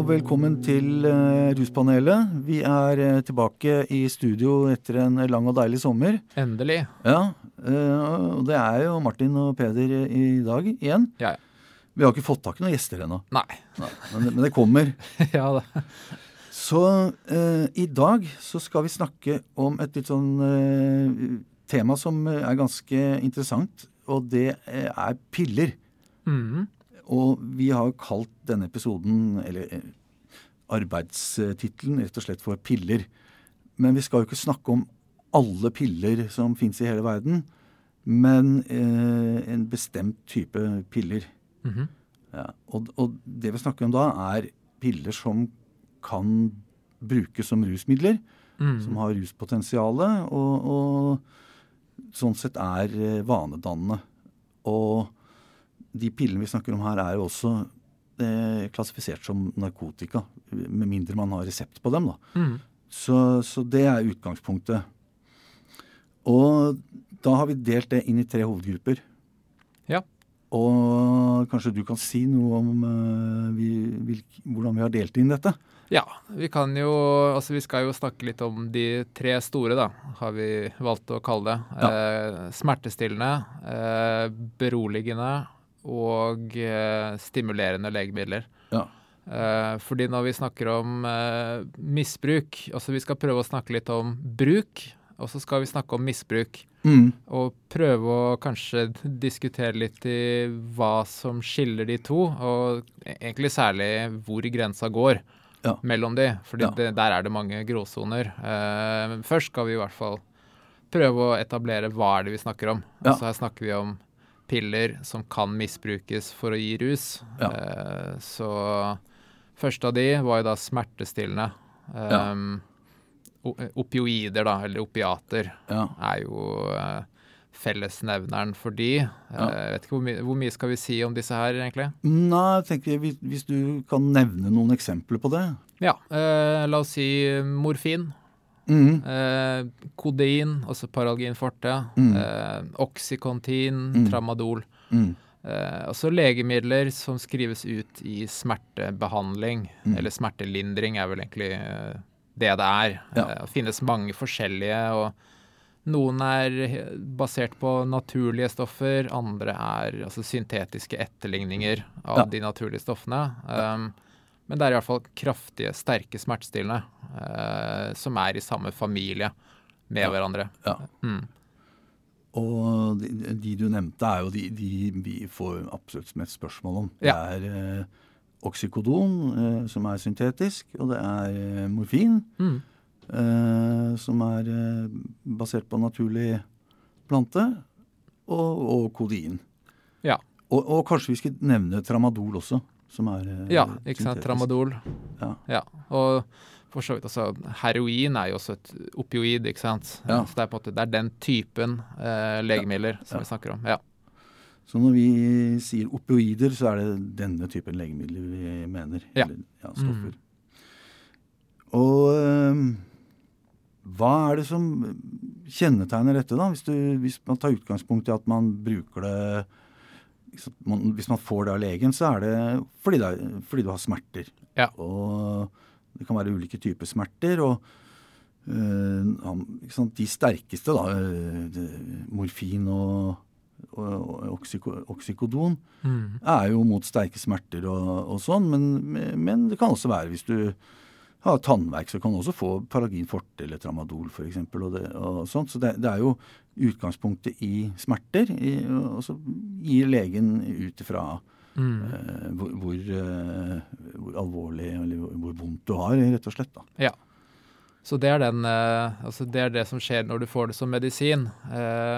Og velkommen til uh, Ruspanelet. Vi er uh, tilbake i studio etter en lang og deilig sommer. Endelig. Ja, uh, og det er jo Martin og Peder i dag igjen. Ja, ja. Vi har ikke fått tak i noen gjester ennå, Nei. men, men det kommer. ja, det. Så i dag så skal vi snakke om et litt sånn tema som er ganske interessant, og det er piller. Mhm. Og vi har kalt denne episoden, eller eh, arbeidstittelen, rett og slett for piller. Men vi skal jo ikke snakke om alle piller som fins i hele verden, men eh, en bestemt type piller. Mhm. Ja, og, og, det vi snakker om da, er piller som kan brukes som rusmidler. Mm. Som har ruspotensiale, og, og sånn sett er eh, vanedannende. Og de pillene vi snakker om her, er jo også eh, klassifisert som narkotika. Med mindre man har resept på dem. da. Mm. Så, så det er utgangspunktet. Og da har vi delt det inn i tre hovedgrupper. Ja. Og kanskje du kan si noe om eh, vi, hvil- hvordan vi har delt inn dette? Ja, vi kan jo Altså, vi skal jo snakke litt om de tre store, da, har vi valgt å kalle det. Eh, smertestillende, eh, beroligende og eh, stimulerende legemidler. Ja. Eh, fordi når vi snakker om eh, misbruk Altså, vi skal prøve å snakke litt om bruk, og så skal vi snakke om misbruk. Mm. Og prøve å kanskje diskutere litt i hva som skiller de to, og e- egentlig særlig hvor grensa går Ja. mellom de, For Ja. der er det mange gråsoner. Eh, først skal vi i hvert fall prøve å etablere hva er det vi snakker om. Ja. Altså her snakker vi om piller som kan misbrukes for å gi rus. Ja. Eh, så første av de var jo da smertestillende. Ja. Um, o- Opioider, da, eller opiater, Ja. er jo eh, fellesnevneren for de. Ja. Eh, jeg vet ikke hvor, my hvor mye skal vi si om disse her, egentlig? Nei, jeg tenker hvis, hvis du kan nevne noen eksempler på det. Ja, eh, la oss si morfin. Mm. Eh, kodein, altså Paralgin forte. Mm. Eh, Oxycontin, Mm. tramadol. Mm. Eh, også legemidler som skrives ut i smertebehandling, Mm. eller smertelindring er vel egentlig eh, det det er. Ja. Eh, det finnes mange forskjellige, og noen er basert på naturlige stoffer, andre er altså syntetiske etterligninger av Ja. de naturlige stoffene. Um, men det er iallfall kraftige, sterke smertestillende eh, som er i samme familie med Ja. hverandre. Ja. Mm. Og de, de du nevnte, er jo de, de vi får absolutt mest spørsmål om. Det er eh, oksykodon, eh, som er syntetisk, og det er eh, morfin, Mm. eh, som er basert på naturlig plante, og, og kodein. Ja. Og, og kanskje vi skulle nevne tramadol også, som er eh, Ja, ikke sant. Tramadol. Ja. Ja. Og for så vidt altså Heroin er jo også et opioid, ikke sant. Ja. Så det er måte det er den typen eh, legemidler som Ja. vi snakker om. Ja. Så når vi sier opioider, så er det denne typen legemidler vi mener. Ja. Eller, ja stoffer. Og øh, hva er det som kjennetegner dette, da? Hvis, du, hvis man tar utgangspunkt i at man bruker det man, Hvis man får det av legen, så er det fordi, det fordi du har smerter. Ja. Og det kan være ulike typer smerter. og øh, De sterkeste, da, øh, morfin og, og oksyko, oksykodon, Mm. er jo mot sterke smerter og, og sånn, men, men det kan også være hvis du har tannverk, så kan du også få Paragin forte eller Tramadol f.eks. Og, det, og sånt. Så det, det er jo utgangspunktet i smerter, i, og så gir legen ut ifra Mm. eh, hvor, hvor, eh, hvor alvorlig eller hvor, vondt du har, rett og slett. da. Ja. Så det er, den, eh, altså det er det som skjer når du får det som medisin.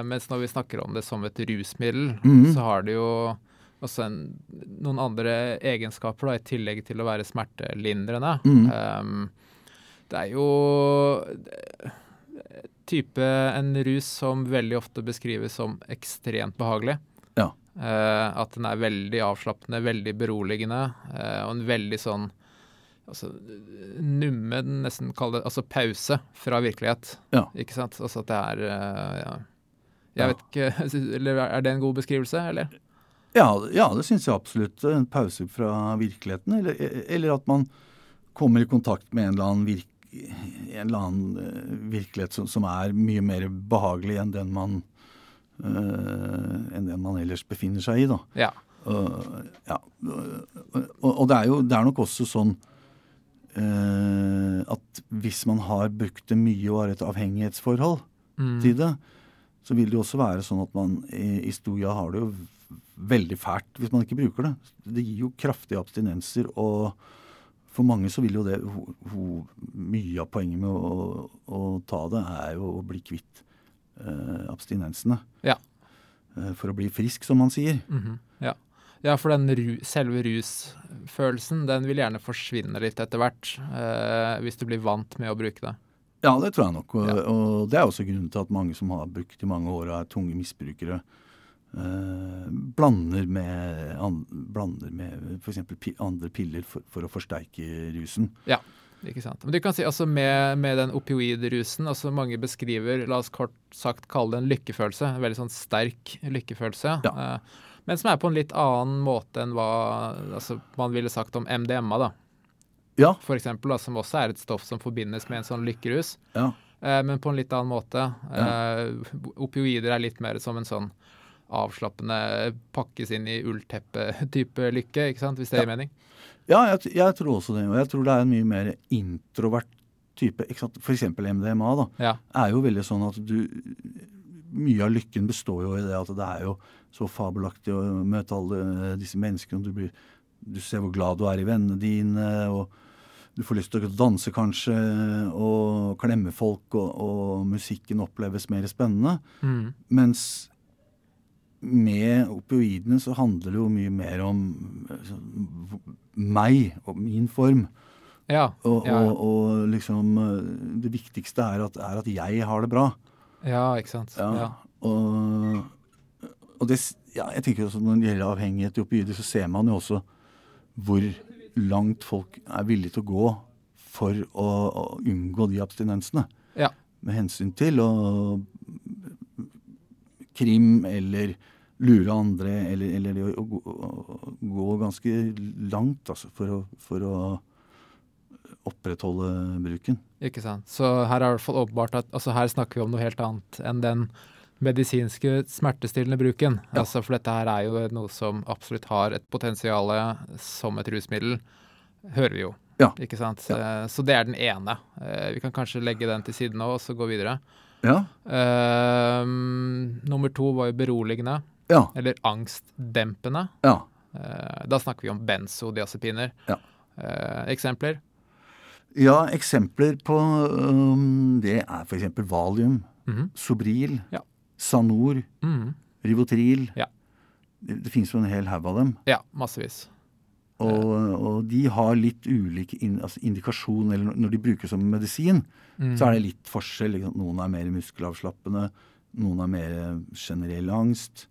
Mens når vi snakker om det som et rusmiddel, Mhm. så har det jo også en, noen andre egenskaper da, i tillegg til å være smertelindrende. Mm. Um, det er jo type en rus som veldig ofte beskrives som ekstremt behagelig. Eh, at den er veldig avslappende, veldig beroligende, eh, og en veldig sånn altså, numme, nesten kall det altså pause fra virkelighet. Ja. Ikke sant? Altså at det er eh, ja. Jeg vet ikke, eller Er det en god beskrivelse, eller? Ja, ja det syns jeg absolutt. En pause fra virkeligheten. Eller, eller, at man kommer i kontakt med en eller annen, virk, en eller annen virkelighet som, som, er mye mer behagelig enn den man, enn den man ellers befinner seg i. da. Ja. Uh, ja. Og, og, det er jo det er nok også sånn at hvis man har brukt det mye og har et avhengighetsforhold mm. til det, så vil det jo også være sånn at man i, i stor har det jo veldig fælt hvis man ikke bruker det. Det gir jo kraftige abstinenser, og for mange så vil jo det ho, ho, Mye av poenget med å, å, ta det er jo å bli kvitt eh, abstinensene. Ja. Eh, for å bli frisk, som man sier. Mm -hmm. Ja. ja. for den ru, selve rusfølelsen den vil gjerne forsvinne litt etter hvert. Eh, hvis du blir vant med å bruke det. Ja, det tror jeg nok. Og, ja. og det er også grunnen til at mange som har brukt i mange år og er tunge misbrukere, eh, blander med, an, blander med f.eks. Andre piller for, for, å forsterke rusen. Ja, ikke sant. Men du kan si altså med, med den opioidrusen, altså mange beskriver, la oss kort sagt kalle det en lykkefølelse. En veldig sånn sterk lykkefølelse. Ja. Eh, men som er på en litt annen måte enn hva altså, man ville sagt om MDMA. da. Ja. For eksempel, da, som også er et stoff som forbindes med en sånn lykkerus. Ja. Eh, men på en litt annen måte. Eh, opioider er litt mer som en sånn avslappende pakkes inn i ullteppe-type lykke, ikke sant? hvis det gir mening? Ja, jeg, jeg, tror også det. Og jeg tror det er en mye mer introvert type. ikke sant? F.eks. MDMA da, ja. er jo veldig sånn at du Mye av lykken består jo i det at det er jo så fabelaktig å møte alle disse menneskene. Du blir du ser hvor glad du er i vennene dine, og du får lyst til å danse kanskje, og klemme folk, og, og musikken oppleves mer spennende. Mm. Mens med opioidene så handler det jo mye mer om altså, meg og min form. Ja, og, ja, ja. Og, og, liksom Det viktigste er at, er at, jeg har det bra. Ja, ikke sant. Ja, og, og det, jeg tenker også Når det gjelder avhengighet i opioider, så ser man jo også hvor langt folk er villige til å gå for å, å unngå de abstinensene. Ja. Med hensyn til å krim eller lure andre, eller, eller å, å, å, gå ganske langt altså, for, å, for å opprettholde bruken. Ikke sant. Så her er det åpenbart at altså her snakker vi om noe helt annet enn den medisinske smertestillende bruken. Ja. Altså, for dette her er jo noe som absolutt har et potensial som et rusmiddel, hører vi jo. Ja. Ikke sant? Ja. Så det er den ene. Eh, vi kan kanskje legge den til siden nå og så gå videre. Ja. Uh, nummer to var jo beroligende. Ja. Eller angstdempende. Ja. Uh, da snakker vi om benzodiazepiner. Ja. Uh, eksempler? Ja, eksempler på um, det er f.eks. valium, mm -hmm. Sobril, ja. Sanor, mm. Rivotril. Ja. Det, det finnes jo en hel haug av dem. Ja, massevis. Og, og, de har litt ulik altså indikasjon, eller når de brukes som medisin, mm. så er det litt forskjell. Noen er mer muskelavslappende, noen er mer generell angst.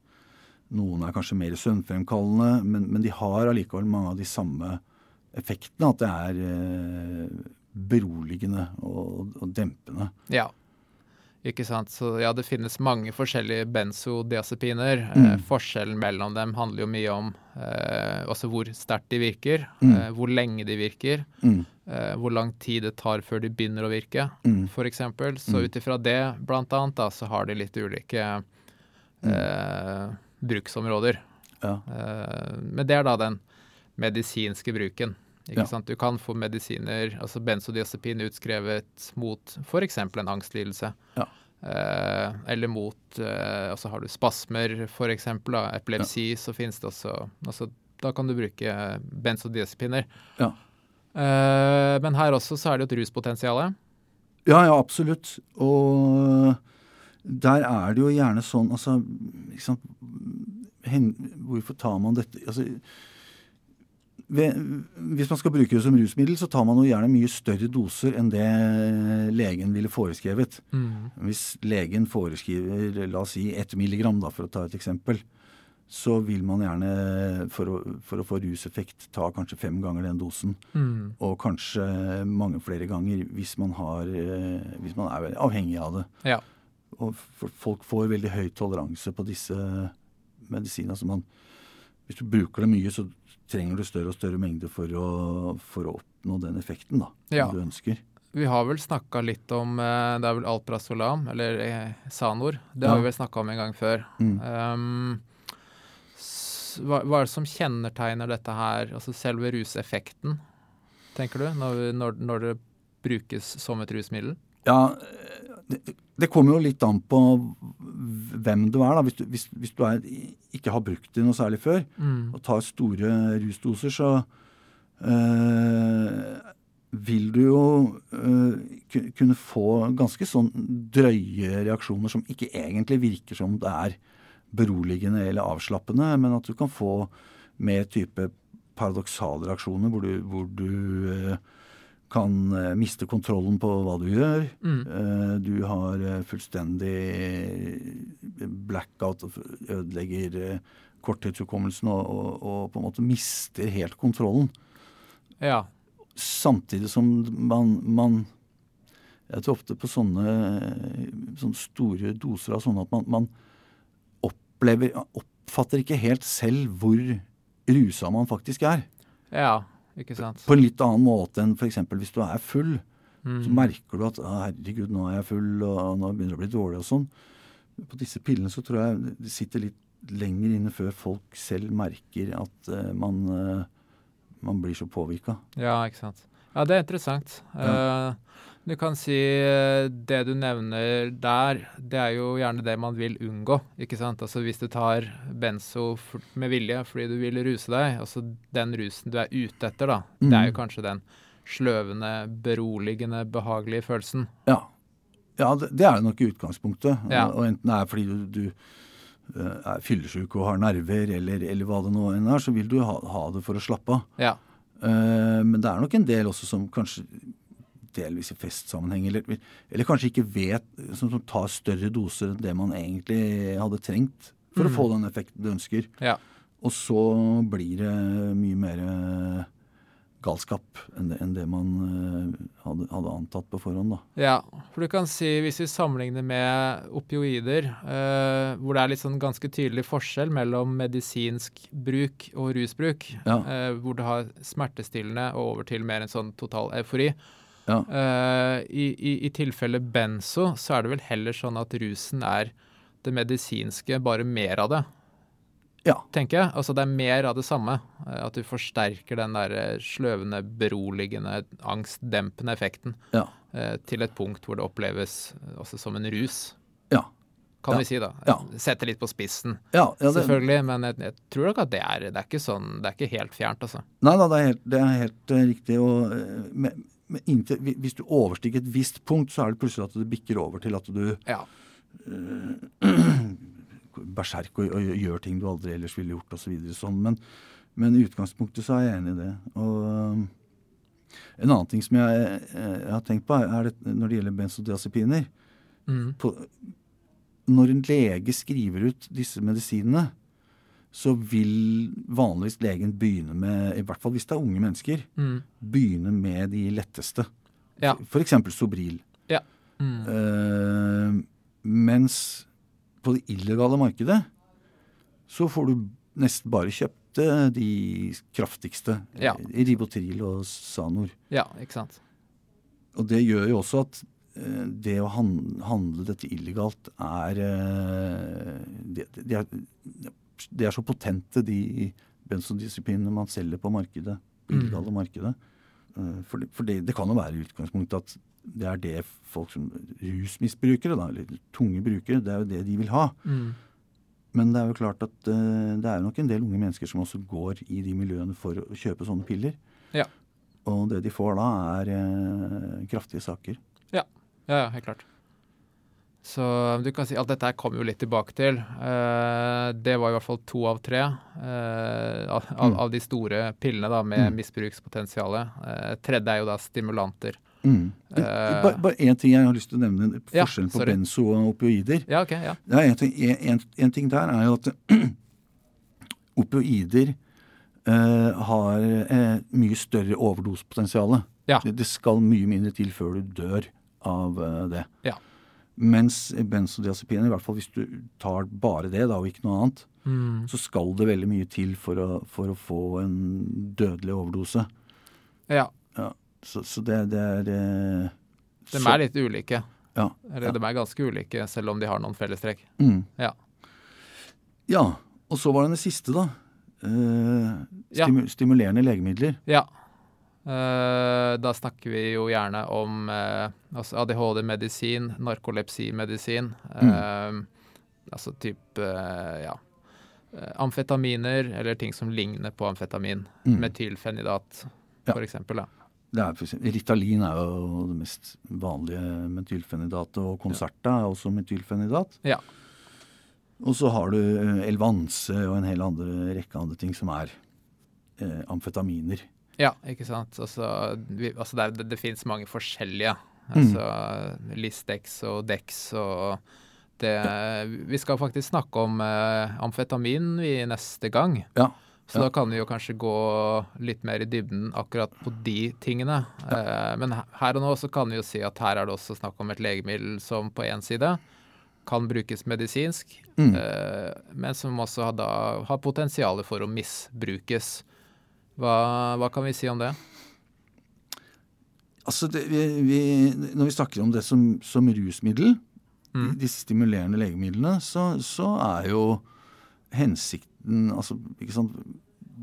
Noen er kanskje mer søvnfremkallende, men, men, de har allikevel mange av de samme effektene. At det er eh, beroligende og, og dempende. Ja, ikke sant? Så ja, det finnes mange forskjellige benzodiazepiner. Mm. Eh, forskjellen mellom dem handler jo mye om eh, også hvor sterkt de virker, Mm. eh, hvor lenge de virker, Mm. eh, hvor lang tid det tar før de begynner å virke, Mm. f.eks. Så Mm. ut ifra det, blant annet, da, så har de litt ulike eh, bruksområder. Ja. Eh, men det er da den medisinske bruken. Ja. Du kan få medisiner, altså benzodiazepin, utskrevet mot f.eks. en angstlidelse. Ja. Eh, eller mot eh, Altså har du spasmer, f.eks. Epilepsi, så finnes det også altså, Da kan du bruke benzodiazepiner. Ja. Eh, men her også så er det et ruspotensial. Ja, ja, absolutt. Og der er det jo gjerne sånn Altså, Hvorfor tar man dette altså, Hvis man skal bruke det som rusmiddel, så tar man jo gjerne mye større doser enn det legen ville foreskrevet. Hvis legen foreskriver la oss si ett milligram, da, for å ta et eksempel, så vil man gjerne, for å, for å få ruseffekt, ta kanskje fem ganger den dosen. Mm. Og kanskje mange flere ganger hvis man, har, eh, hvis man er avhengig av det. Ja. Og folk får veldig høy toleranse på disse medisinene. Altså man, hvis du bruker det mye, så trenger du større og større mengder for å, for å oppnå den effekten da, Ja. du ønsker. Vi har vel snakka litt om eh, Det er vel Alprazolam, eller eh, Sanor. Det Ja. har vi vel snakka om en gang før. Mm. Um, hva, hva er det som kjennetegner dette her, altså selve ruseffekten, tenker du, når, når, når det brukes som et rusmiddel? Ja, det, det kommer jo litt an på hvem du er. da. Hvis du, hvis, hvis du er, ikke har brukt det noe særlig før, Mm. og tar store rusdoser, så øh, vil du jo øh, kunne få ganske sånn drøye reaksjoner som ikke egentlig virker som det er beroligende eller avslappende, men at du kan få mer type paradoksale reaksjoner hvor du, hvor du eh, kan eh, miste kontrollen på hva du gjør. Mm. Eh, Du har eh, fullstendig blackout og ødelegger korttidshukommelsen og, og, og på en måte mister helt kontrollen. Ja. Samtidig som man, man Jeg tror ofte på sånne, sånne store doser av sånne at man, man opplever Oppfatter ikke helt selv hvor rusa man faktisk er. ja. På en litt annen måte enn f.eks. hvis du er full. Mm. Så merker du at «Å, 'herregud, nå er jeg full', og nå begynner det å bli dårlig og sånn. På disse pillene så tror jeg det sitter litt lenger inne før folk selv merker at uh, man, uh, man blir så påvirka. Ja, ikke sant. Ja, det er interessant. Eh, du kan si eh, det du nevner der, det er jo gjerne det man vil unngå. ikke sant? Altså Hvis du tar benzo med vilje fordi du vil ruse deg, altså den rusen du er ute etter, da, det er jo Mm. kanskje den sløvende, beroligende, behagelige følelsen. Ja, ja det, det er det nok i utgangspunktet. Ja. Og, og enten det er fordi du, du eh, er fyllesyk og har nerver, eller, eller hva det nå enn er, så vil du ha, ha det for å slappe av. Ja. Uh, men det er nok en del også som kanskje delvis i festsammenheng, eller, eller kanskje ikke vet, som, som tar større doser enn det man egentlig hadde trengt for å Mm. få den effekten du ønsker. Ja. Og så blir det mye mer eh, galskap enn det, enn det man eh, hadde, hadde antatt på forhånd. da. Ja, for du kan si, hvis vi sammenligner med opioider, eh, hvor det er litt sånn ganske tydelig forskjell mellom medisinsk bruk og rusbruk, Ja. eh, hvor du har smertestillende og over til mer en sånn total eufori. Ja. Uh, i, i, I tilfelle benzo så er det vel heller sånn at rusen er det medisinske, bare mer av det, Ja. tenker jeg. Altså det er mer av det samme. eh, At du forsterker den der eh, sløvende, beroligende, angstdempende effekten Ja. uh, til et punkt hvor det oppleves også som en rus, Ja. kan vi si da. Ja. Sette litt på spissen, det, selvfølgelig, men jeg, jeg tror nok at det er, det er ikke sånn, det er ikke helt fjernt, altså. Nei da, det er helt, det er helt riktig. Og, men inntil, hvis du overstiger et visst punkt, så er det plutselig at det bikker over til at du Ja. berserk og, og gjør ting du aldri ellers ville gjort osv. Så sånn. Men, men i utgangspunktet så er jeg enig i det. Og um, en annen ting som jeg, eh, jeg har tenkt på, er det, når det gjelder benzodiazepiner Mm. på, Når en lege skriver ut disse medisinene, så vil vanligvis legen begynne med, i hvert fall hvis det er unge mennesker, Mm. begynne med de letteste. Ja. F.eks. Sobril. Mm. Eh, mens på det illegale markedet så får du nesten bare kjøpt eh, de kraftigste. Ja. eh, Ribotril og Sanor. Ja, ikke sant. Og det gjør jo også at eh, det å handle dette illegalt er det, det, de er de er så potente, de benzodiazepinene man selger på markedet. På Mm. illegale markedet. Eh, For, det, for det, det kan jo være i utgangspunktet at det er det folk som rusmisbrukere, da, eller tunge brukere, det er jo det de vil ha. Mm. Men det er jo klart at eh, det er nok en del unge mennesker som også går i de miljøene for å kjøpe sånne piller. Ja. Og det de får da, er eh, kraftige saker. Ja, ja, helt klart. Så du kan si at dette her kommer jo litt tilbake til. Eh, det var i hvert fall to av tre eh, av, Mm. av de store pillene da, med Mm. misbrukspotensial. Eh, tredje er jo da stimulanter. Mm. Eh, Bare, bare én ting jeg har lyst til å nevne. Ja, Forskjellen på benzo og opioider. Ja, ok, ja. Ja, en, ting, en, en, ting der er jo at opioider eh, har eh, mye større overdosepotensial. Ja. Det, det skal mye mindre til før du dør av det. Ja. Mens benzodiazepiner, i hvert fall hvis du tar bare det da, og ikke noe annet, Mm. så skal det veldig mye til for å, for å få en dødelig overdose. Ja. Ja, så, så det, det er det, De så- er litt ulike. Ja. Eller ja. de er ganske ulike, selv om de har noen fellestrekk. Mm. Ja. ja. Og så var det det siste, da. Eh, stimu stimulerende legemidler. Ja. Eh, da snakker vi jo gjerne om eh, altså ADHD-medisin, narkolepsimedisin. Mm. eh, altså type ja. amfetaminer, eller ting som ligner på amfetamin. Mm. Metylfenidat, Ja. er Ritalin er jo det mest vanlige metylfenidatet, og Concerta er også metylfenidat. Ja. Og så har du Elvanse og en hel andre rekke andre ting som er eh, amfetaminer. Ja, ikke sant. Altså, vi, altså det, det, det finnes mange forskjellige. Mm. Altså Listex og Dex og det Vi skal faktisk snakke om eh, amfetamin i neste gang. Ja. Så Ja. da kan vi jo kanskje gå litt mer i dybden akkurat på de tingene. Eh, men her og nå så kan vi jo si at her er det også snakk om et legemiddel som på én side kan brukes medisinsk, Mm. eh, men som også har, da, har potensial for å misbrukes. Hva, hva kan vi si om det? Altså, det, vi, vi, Når vi snakker om det som, som rusmiddel, Mm. disse stimulerende legemidlene, så, så er jo hensikten altså, ikke sant,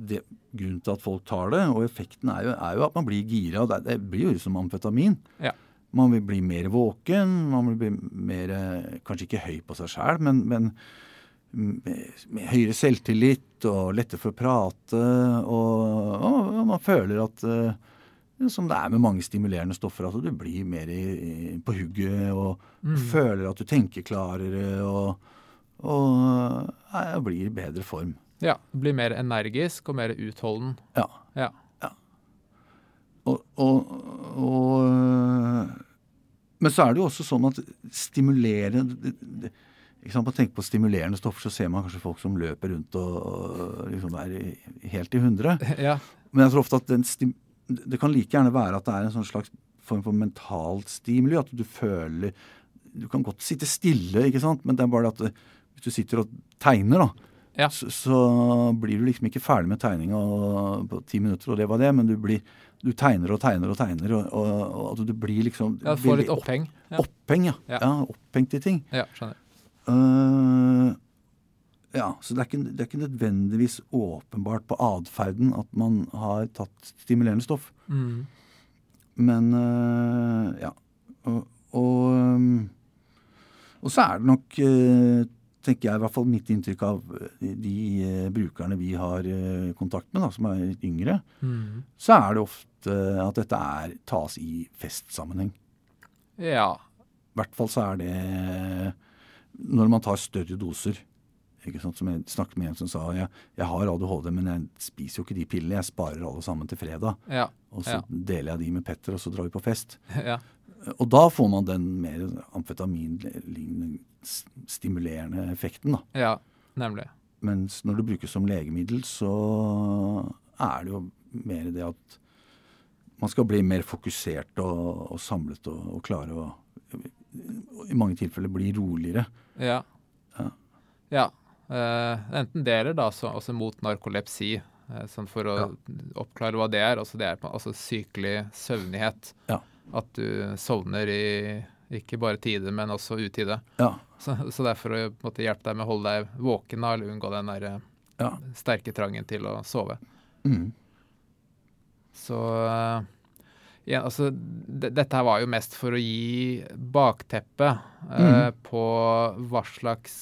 det, Grunnen til at folk tar det, og effekten er jo, er jo at man blir gira. Det, det blir jo som amfetamin. Ja. Man vil bli mer våken, man vil bli mer eh, Kanskje ikke høy på seg sjæl, men, men med, høyere selvtillit og lettere for å prate. Og, og, man føler at eh, som det er med mange stimulerende stoffer, at du blir mer i, i, på hugget og Mm. føler at du tenker klarere og, og ja, blir i bedre form. Ja, blir mer energisk og mer utholden. Ja. Ja. Og, og, og Men så er det jo også sånn at stimulere det- det- ikke sant, tenker på stimulerende stoffer, så ser man kanskje folk som løper rundt og, og liksom er i- helt i hundre. ja. Men jeg tror ofte at det kan like gjerne være at det er en sånn slags form for mentalt stimuli. At du føler Du kan godt sitte stille, ikke sant, men det er bare det at det, hvis du sitter og tegner, da, Ja. så, så blir du liksom ikke ferdig med tegninga på ti minutter, og det var det, men du blir du tegner og tegner og tegner, og, og, og at du blir liksom ja du får litt oppheng. opp-. Ja, Oppheng, ja. Ja. ja. Opphengt i ting. ja skjønner. Øh, ja, så det er, ikke, det er ikke nødvendigvis åpenbart på atferden at man har tatt stimulerende stoff. Mm. Men uh, ja. Og, og, og så er det nok, tenker jeg, i hvert fall mitt inntrykk av de, brukerne vi har kontakt med, da, som er litt yngre, Mm. så er det ofte at dette er, tas i festsammenheng. Ja. I hvert fall så er det når man tar større doser. Som jeg snakket med en som sa jeg, jeg har ADHD, men jeg spiser jo ikke de pillene. Jeg sparer alle sammen til fredag. Ja. Og så Ja. deler jeg de med Petter, og så drar vi på fest. ja. Og da får man den mer amfetaminlignende stimulerende effekten. da. Ja, nemlig. Mens når det brukes som legemiddel, så er det jo mer det at man skal bli mer fokusert og, og samlet og, og klare å i mange tilfeller blir roligere. Ja. Ja. Ja. Eh, enten det eller da så, også mot narkolepsi. sånn for å oppklare hva det er. Altså det er altså sykelig søvnighet. Ja. At du sovner i ikke bare tide, men også utide. Ja, Så, så det er for å måte, hjelpe deg med å holde deg våken da, eller unngå den der eh, ja. sterke trangen til å sove. Mm. Så eh, ja, altså, dette her var jo mest for å gi bakteppe eh, på hva slags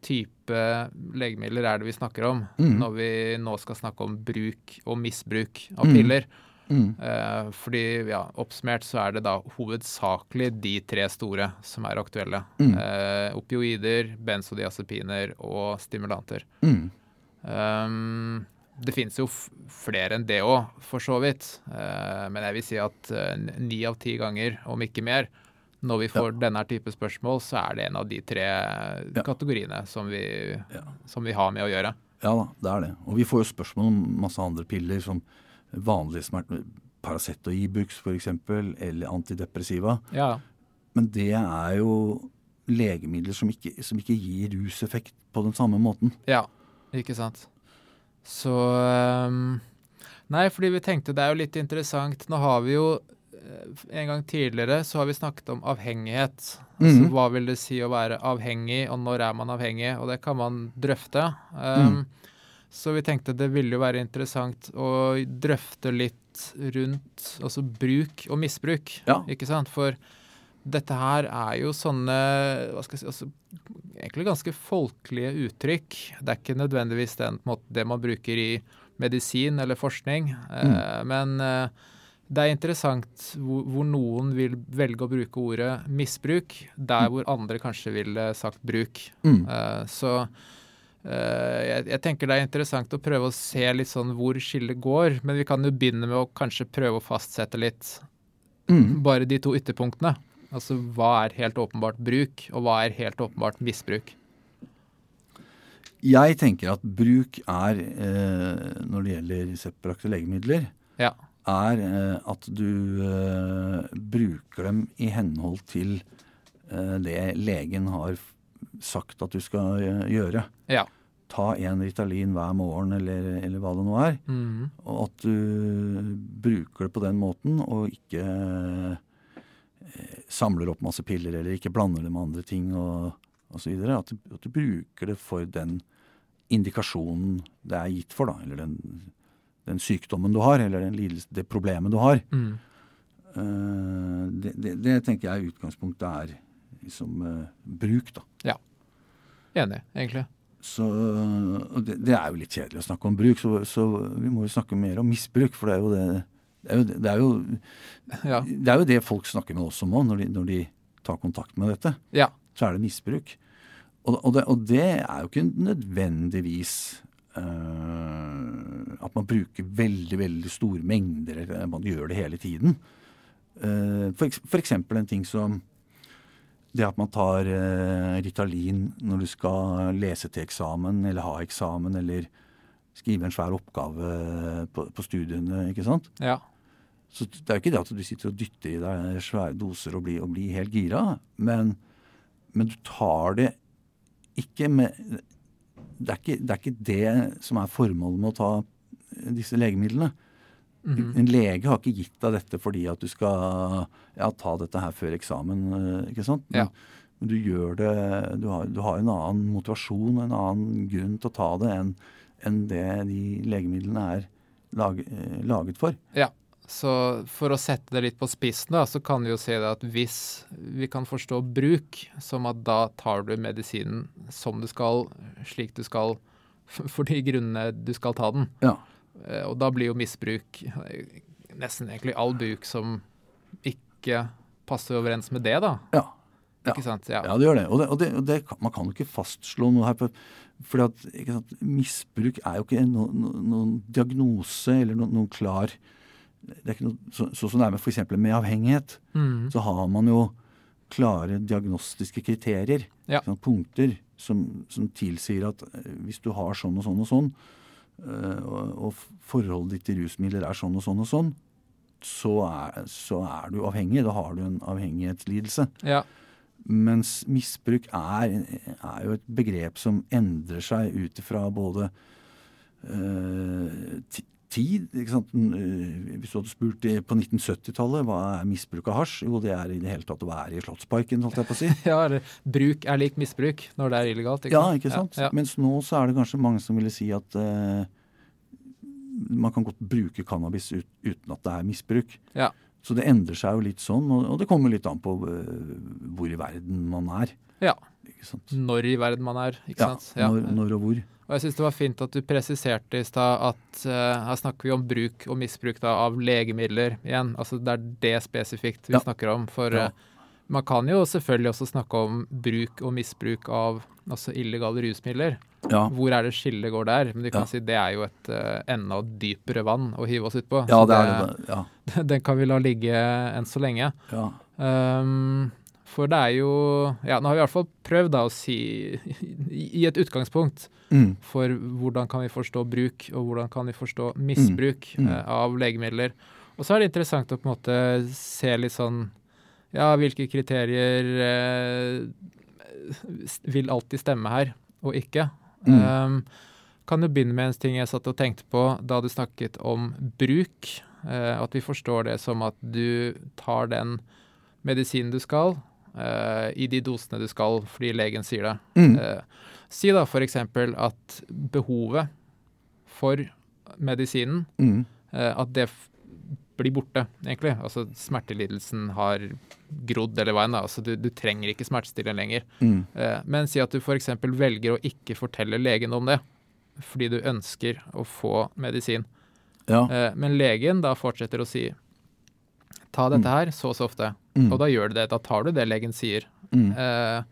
type legemidler er det vi snakker om Mm. når vi nå skal snakke om bruk og misbruk av Mm. piller. Mm. Eh, fordi, ja, oppsummert så er det da hovedsakelig de tre store som er aktuelle. Mm. Eh, opioider, benzodiazepiner og stimulanter. Mm. Um, det finnes jo flere enn det òg, for så vidt. Eh, men jeg vil si at eh, ni av ti ganger, om ikke mer, når vi får denne type spørsmål, så er det en av de tre kategoriene som vi, Ja. som vi har med å gjøre. Ja da, det er det. Og vi får jo spørsmål om masse andre piller, som vanlige smerter, Paracet og Ibux f.eks., eller antidepressiva. Ja, Men det er jo legemidler som ikke, som ikke gir ruseffekt på den samme måten. Ja, ikke sant. Så um, Nei, fordi vi tenkte det er jo litt interessant. Nå har vi jo eh, en gang tidligere så har vi snakket om avhengighet. Altså mm. hva vil det si å være avhengig, og når er man avhengig? Og det kan man drøfte. Um, Så vi tenkte det ville jo være interessant å drøfte litt rundt altså bruk og misbruk. Ja. Ikke sant? For dette her er jo sånne hva skal jeg si, altså, egentlig ganske folkelige uttrykk. Det er ikke nødvendigvis den, måte, det man bruker i medisin eller forskning. Eh, men eh, det er interessant hvor, hvor noen vil velge å bruke ordet misbruk, der hvor andre kanskje ville sagt bruk. Mm. Eh, så eh, jeg, jeg tenker det er interessant å prøve å se litt sånn hvor skillet går, men vi kan jo begynne med å kanskje prøve å fastsette litt Mm. bare de to ytterpunktene. Altså hva er helt åpenbart bruk, og hva er helt åpenbart misbruk. Jeg tenker at bruk er, eh, når det gjelder reseptbrakte legemidler, Ja. er eh, at du eh, bruker dem i henhold til eh, det legen har sagt at du skal gjøre. Ja. Ta en Ritalin hver morgen, eller, eller hva det nå er. Mm. Og at du bruker det på den måten, og ikke samler opp masse piller, eller ikke blander det med andre ting og osv. At, du- at du bruker det for den indikasjonen det er gitt for, da. Eller den, den sykdommen du har, eller den lidelse, det problemet du har. Mm. Eh, det, det, det tenker jeg utgangspunktet er liksom uh, bruk, da. Enig, egentlig. Så, og det, det er jo litt kjedelig å snakke om bruk, så, så vi må jo snakke mer om misbruk. For det er jo det Det er jo det, er jo, Ja. det, er jo det folk snakker med oss om òg, når, når de tar kontakt med dette. ja. Så er det misbruk. Og, og, det, og det er jo ikke nødvendigvis uh, at man bruker veldig, veldig store mengder, eller man gjør det hele tiden. Uh, for, for eksempel en ting som det at man tar uh, Ritalin når du skal lese til eksamen, eller ha eksamen, eller skrive en svær oppgave på, på studiene, ikke sant. Ja. Så det er jo ikke det at du sitter og dytter i deg svære doser og blir, og blir helt gira, men, men du tar det ikke med det er ikke, det er ikke det som er formålet med å ta disse legemidlene. Mhm. En lege har ikke gitt deg dette fordi at du skal ja, ta dette her før eksamen, eh, ikke sant? Men, Ja. men du gjør det du har, du har en annen motivasjon, en annen grunn til å ta det enn enn det de legemidlene er lag, eh, laget for. Ja. Så for å sette det litt på spissen, da, så kan vi jo si det at hvis vi kan forstå bruk som at da tar du medisinen som du skal, slik du skal, for de grunnene du skal ta den. Ja. Eh, Og da blir jo misbruk eh, nesten egentlig all bruk som ikke passer overens med det, da. Ja. Ja. Ikke sant? Ja. Ja, det gjør det. Og, det, og, det, og det, man kan jo ikke fastslå noe her. For, fordi at misbruk er jo ikke no, no, noen diagnose eller no, noen klar det er ikke noe, så, Sånn som det er med f.eks. med avhengighet, mm. så har man jo klare diagnostiske kriterier. Ja. Sånn, punkter som, som tilsier at eh, hvis du har sånn og sånn og sånn, eh, og, og forholdet ditt til rusmidler er sånn og sånn og sånn, så er, så er du avhengig. Da har du en avhengighetslidelse. ja. Mens misbruk er, er jo et begrep som endrer seg ut ifra både ti- tid ikke sant? Eh, Hvis du hadde spurt på 1970-tallet hva er misbruk av hasj, jo det er i det hele tatt å være i Slottsparken, holdt jeg på å si. ja, eller bruk er lik misbruk når det er illegalt. Ikke Ja, ikke sant? Ja, ja. Mens nå så er det kanskje mange som ville si at uh, man kan godt bruke cannabis ut, uten at det er misbruk. Ja. Så det endrer seg jo litt sånn, og, det kommer litt an på eh, hvor i verden man er. Ja. Når i verden man er, ikke Ja, sant? når, når og hvor. Og jeg syns det var fint at du presiserte i stad at uh, her snakker vi om bruk og misbruk da, av legemidler igjen. Altså det er det spesifikt vi Ja. snakker om. For Ja. eh, man kan jo selvfølgelig også snakke om bruk og misbruk av altså illegale rusmidler. Ja, Hvor er det skillet går der? Men du kan Ja. si det er jo et uh, enda dypere vann å hive oss utpå. ja det det. Ja, Den kan vi la ligge enn så lenge. ja. Um, for det er jo Ja, nå har vi i hvert fall prøvd da å si i i et utgangspunkt Mm. for hvordan kan vi forstå bruk, og hvordan kan vi forstå misbruk Mm, mm. eh, av legemidler. Og så er det interessant å på en måte se litt sånn Ja, hvilke kriterier uh, vil alltid stemme her, og ikke. Mm. Um, kan jo begynne med en ting jeg satt og tenkte på da du snakket om bruk. Uh, at vi forstår det som at du tar den medisinen du skal, uh, i de dosene du skal fordi legen sier det. Mm. Uh, si da f.eks. at behovet for medisinen, Mm. at det blir borte, egentlig. Altså smertelidelsen har grodd, eller hva enn. Altså, du, du trenger ikke smertestillende lenger. Mm. Eh, Men si at du f.eks. velger å ikke fortelle legen om det, fordi du ønsker å få medisin. Ja. Eh, Men legen da fortsetter å si ta dette her så og så ofte, Mm. og da gjør du det. Da tar du det legen sier. Mm. Eh,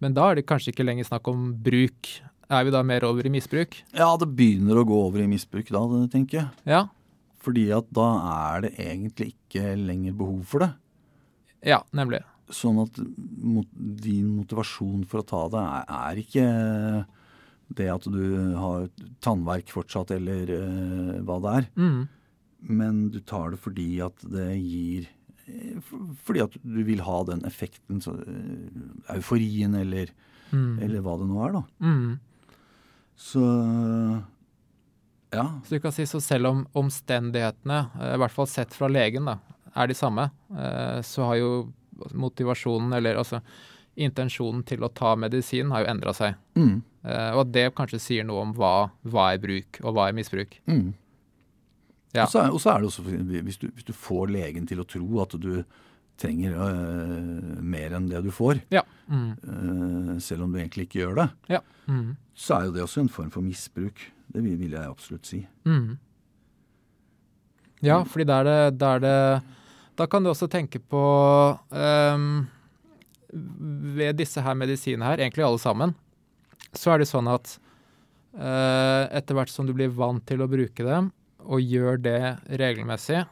Men da er det kanskje ikke lenger snakk om bruk. Er vi da mer over i misbruk? ja, det begynner å gå over i misbruk da, tenker jeg. Ja. Fordi at da er det egentlig ikke lenger behov for det. Ja, nemlig. Sånn at mot, din motivasjon for å ta det er, er ikke det at du har tannverk fortsatt, eller uh, hva det er. Mm. Men du tar det fordi at det gir eh, Fordi at du vil ha den effekten, så, uh, euforien, eller, Mm. eller hva det nå er, da. Mm. Så ja. Så du kan si så selv om omstendighetene, eh, i hvert fall sett fra legen, da, er de samme, eh, så har jo motivasjonen, eller altså intensjonen til å ta medisin, har jo endra seg. Mm, Eh, Og at det kanskje sier noe om hva, hva er bruk, og hva er misbruk. mm. Ja. Og, så er, og så er det også hvis du, hvis du får legen til å tro at du trenger uh, mer enn det du får, Ja. Mm. uh, selv om du egentlig ikke gjør det, Ja. Mm. så er jo det også en form for misbruk. Det vil, vil jeg absolutt si. Mm. Ja, fordi da er det, det Da kan du også tenke på um, Ved disse her medisinene her, egentlig alle sammen, så er det sånn at uh, etter hvert som du blir vant til å bruke dem, og gjør det regelmessig,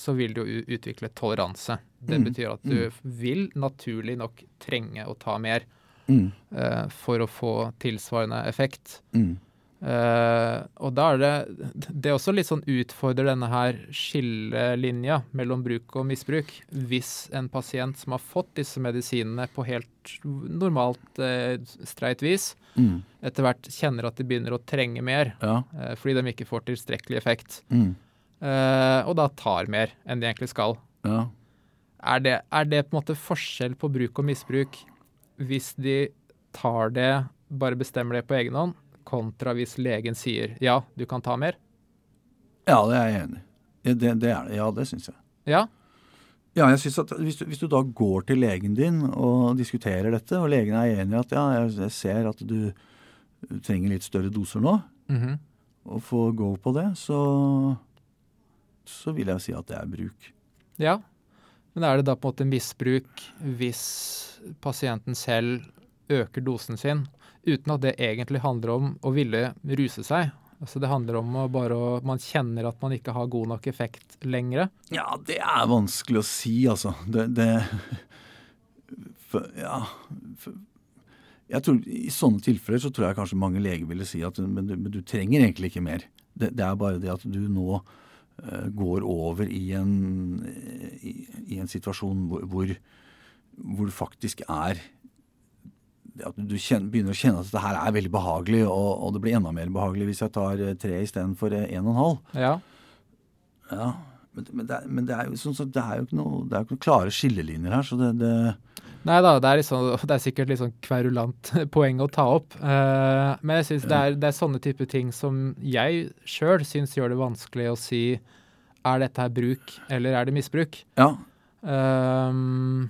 så vil du jo utvikle toleranse. Det Mm. betyr at du vil naturlig nok trenge å ta mer Mm, uh, for å få tilsvarende effekt. mm, Eh, og da er det Det også litt sånn utfordrer denne her skillelinja mellom bruk og misbruk. Hvis en pasient som har fått disse medisinene på helt normalt uh, streit vis, mm, etter hvert kjenner at de begynner å trenge mer ja. fordi de ikke får tilstrekkelig effekt, Mm, og da tar mer enn de egentlig skal. ja. Er det, er det på en måte forskjell på bruk og misbruk hvis de tar det, bare bestemmer det på egen hånd, kontra hvis legen sier ja, du kan ta mer? ja, det er jeg enig i. Det, det er det. Ja, det syns jeg. Ja. Ja, jeg synes at hvis du, hvis du da går til legen din og diskuterer dette, og legen er enig i at ja, jeg, ser at du trenger litt større doser nå, Mhm. og får go på det, så, så vil jeg si at det er bruk. ja. Men er det da på en måte misbruk hvis pasienten selv øker dosen sin, uten at det egentlig handler om å ville ruse seg? Altså Det handler om å bare å, man kjenner at man ikke har god nok effekt lenger. Ja, det er vanskelig å si, altså. Det, det for, Ja. For, jeg tror, I sånne tilfeller så tror jeg kanskje mange leger ville si at men du, men du trenger egentlig ikke mer. Det, det er bare det at du nå går over i en, i, i en situasjon hvor, hvor, hvor det faktisk er at du kjenner, begynner å kjenne at dette her er veldig behagelig, og, og det blir enda mer behagelig hvis jeg tar eh, tre istedenfor eh, en og en halv. Ja. Ja, men, men, det, men det, er jo sånn, at det er jo ikke noe, det noen klare skillelinjer her. så det, det Nei da, det liksom, det er sikkert litt sånn kverulant poeng å ta opp. Uh, men jeg synes det, er, det er sånne type ting som jeg sjøl syns gjør det vanskelig å si er dette her bruk eller er det misbruk. Ja, Ehm,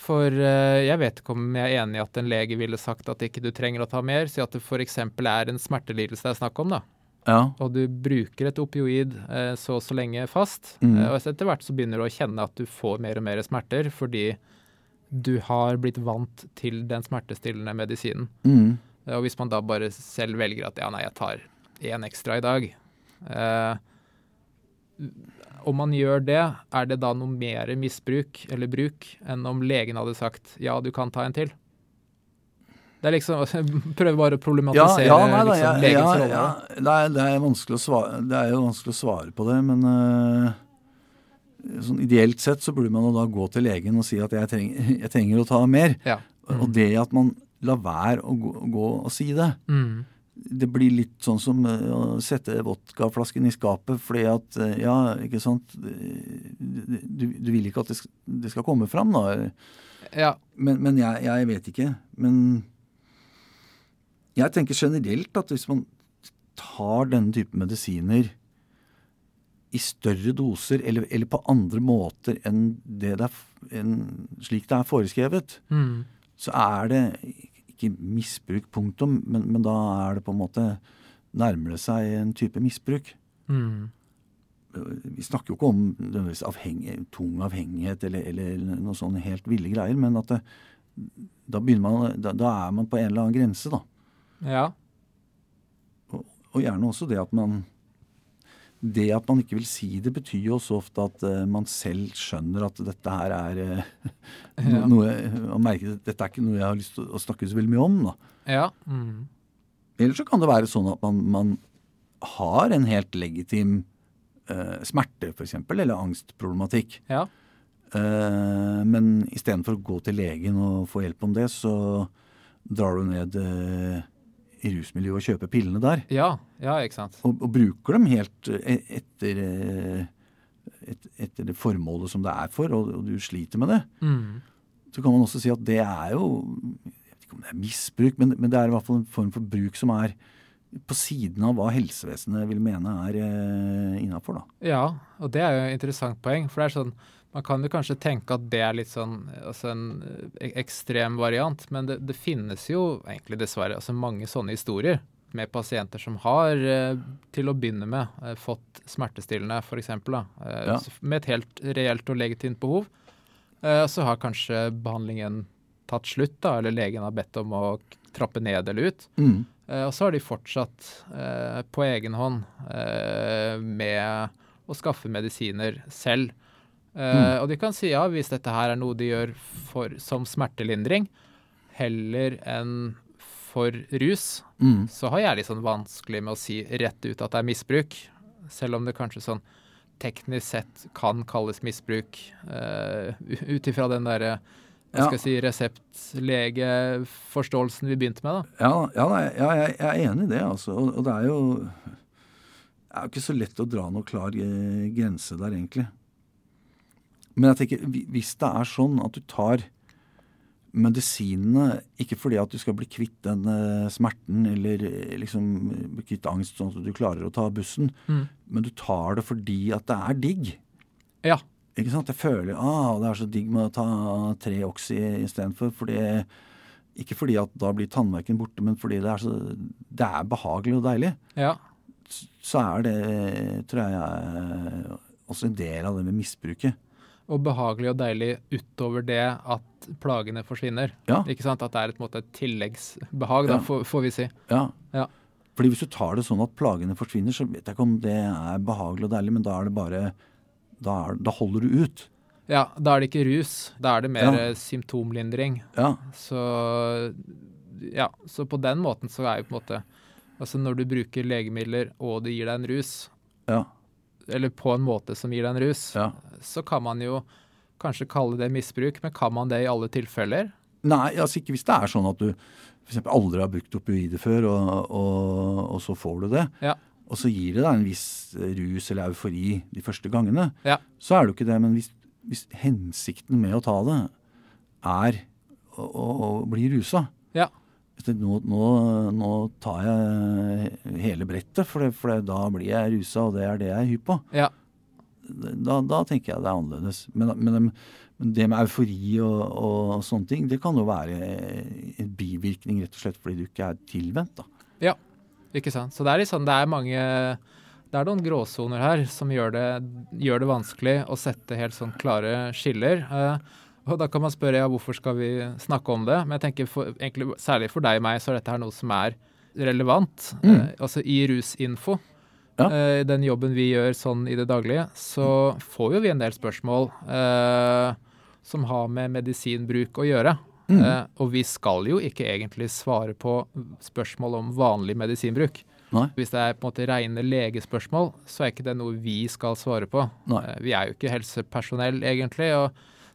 for uh, jeg vet ikke om jeg er enig i at en lege ville sagt at ikke du trenger å ta mer. Si at det f.eks. er en smertelidelse det er snakk om, da. ja, Og du bruker et opioid eh, så og så lenge fast. Mm. eh, og etter hvert så begynner du å kjenne at du får mer og mer smerter fordi du har blitt vant til den smertestillende medisinen. mm, Eh, Og hvis man da bare selv velger at ja, nei, jeg tar én ekstra i dag eh, Om man gjør det, er det da noe mer misbruk eller bruk enn om legen hadde sagt ja, du kan ta en til? Det er liksom Prøver bare å problematisere ja, nei, da, liksom, ja, legens rolle. ja. Det, er, det, er å svare, det er jo vanskelig å svare på det, men øh, sånn ideelt sett så burde man jo da gå til legen og si at jeg trenger, jeg trenger å ta mer. Ja. Og det at man lar være å gå, gå og si det, Mm. det blir litt sånn som eh, å sette vodkaflasken i skapet fordi at eh, Ja, ikke sant Du, du vil ikke at det skal, det skal komme fram, da. Ja. Men, men jeg, jeg vet ikke. Men jeg tenker generelt at hvis man tar denne type medisiner i større doser eller, eller på andre måter enn, det det er, enn slik det er foreskrevet, Mm. så er det ikke misbruk, punktum, men, men da er det på en måte nærmer det seg en type misbruk. Mm. Vi snakker jo ikke om nødvendigvis avhengig, tung avhengighet eller, eller noe sånn helt ville greier, men at det, da, man, da, da er man på en eller annen grense, da. Ja. Og, og gjerne også det at man Det at man ikke vil si det, betyr jo også ofte at uh, man selv skjønner at dette her er uh, no, noe Man merker at dette er ikke noe jeg har lyst til å snakke så veldig mye om. da. Ja. Mm. Eller så kan det være sånn at man, man har en helt legitim uh, smerte, f.eks., eller angstproblematikk. Ja. Uh, men istedenfor å gå til legen og få hjelp om det, så drar du ned eh, i rusmiljøet og kjøper pillene der. Ja. Ja, ikke sant. Og, og bruker dem helt eh, etter, eh, et, etter det formålet som det er for, og, og du sliter med det. Mm. Så kan man også si at det er jo Jeg vet ikke om det er misbruk, men, men det er i hvert fall en form for bruk som er på siden av hva helsevesenet vil mene er eh, innafor, da. Ja, og det er jo et interessant poeng. For det er sånn, man kan jo kanskje tenke at det er litt sånn altså en eh, ekstrem variant, men det, det finnes jo egentlig dessverre altså mange sånne historier med pasienter som har eh, til å begynne med eh, fått smertestillende, f.eks. Ja. Med et helt reelt og legitimt behov. Eh, så har kanskje behandlingen tatt slutt, da, eller legen har bedt om å trappe ned eller ut. Mm. Og så har de fortsatt på egen hånd med å skaffe medisiner selv. Eh, Og de kan si ja, hvis dette her er noe de gjør for, som smertelindring, heller enn for rus, Mm. så har jeg litt sånn vanskelig med å si rett ut at det er misbruk. Selv om det kanskje sånn teknisk sett kan kalles misbruk, uh, ut ifra den derre hva skal jeg si, reseptlegeforståelsen vi begynte med, da. Ja, ja, ja, jeg, jeg er enig i det, altså. Og, og det er jo Det er jo ikke så lett å dra noe klar eh, grense der, egentlig. Men jeg tenker, hvis det er sånn at du tar medisinene ikke fordi at du skal bli kvitt den eh, smerten eller eh, liksom kvitt angst sånn at du klarer å ta bussen, Mm. men du tar det fordi at det er digg. Ja. Ikke sant? Jeg føler ah, det er så digg med å ta tre Oxy istedenfor. Fordi, ikke fordi at da blir tannverken borte, men fordi det er, så, det er behagelig og deilig. ja. Så er det, tror jeg, er også en del av det med misbruket. Og behagelig og deilig utover det at plagene forsvinner. Ja. Ikke sant? At det er et, måte, et tilleggsbehag, da, får, får vi si. Ja. Ja. Fordi hvis du tar det sånn at plagene forsvinner, så vet jeg ikke om det er behagelig og deilig, men da er det bare Da, er, da holder du ut. Ja, da er det ikke rus. Da er det mer Ja. eh, symptomlindring. Ja. Så ja, så på den måten så er jo på en måte Altså når du bruker legemidler og det gir deg en rus, Ja. Eller på en måte som gir deg en rus, ja. så kan man jo kanskje kalle det misbruk, men kan man det i alle tilfeller? Nei, altså ikke hvis det er sånn at du f.eks. aldri har brukt opioider før, og, og, og så får du det. Ja. Og så gir det deg en viss rus eller eufori de første gangene. Ja. Så er det jo ikke det. Men hvis, hvis hensikten med å ta det er å, å, å bli rusa Ja. Nå, nå, nå tar jeg hele brettet, for, det, for det, da blir jeg rusa, og det er det jeg er hypp på. Ja. Da, da tenker jeg det er annerledes. Men, men, men det med eufori og, og sånne ting, det kan jo være en bivirkning rett og slett fordi du ikke er tilvendt. da. Ikke sant? Så det er sånn, det er mange Det er noen gråsoner her som gjør det, gjør det vanskelig å sette helt sånn klare skiller. Eh, og da kan man spørre ja, hvorfor skal vi snakke om det? Men jeg tenker for, egentlig, særlig for deg og meg så er dette her noe som er relevant. Mm. Eh, altså i Rusinfo, Ja. eh, den jobben vi gjør sånn i det daglige, så får jo vi en del spørsmål eh, som har med medisinbruk å gjøre. Mm. Eh, og vi skal jo ikke egentlig svare på spørsmål om vanlig medisinbruk. Nei. Hvis det er på en måte rene legespørsmål, så er ikke det noe vi skal svare på. Nei. Eh, vi er jo ikke helsepersonell, egentlig. og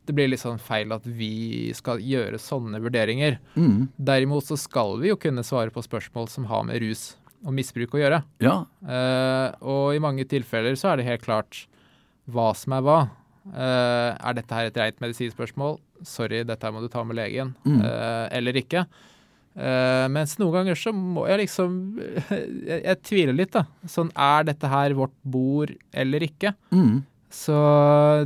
det blir litt sånn feil at vi skal gjøre sånne vurderinger. Mm. Derimot så skal vi jo kunne svare på spørsmål som har med rus og misbruk å gjøre. Ja. Uh, og i mange tilfeller så er det helt klart hva som er hva. Uh, er dette her et rent medisinspørsmål? Sorry, dette her må du ta med legen. Mm. Uh, eller ikke. Mens noen ganger så må jeg liksom jeg, jeg tviler litt, da. Sånn, er dette her vårt bord eller ikke? Mm. Så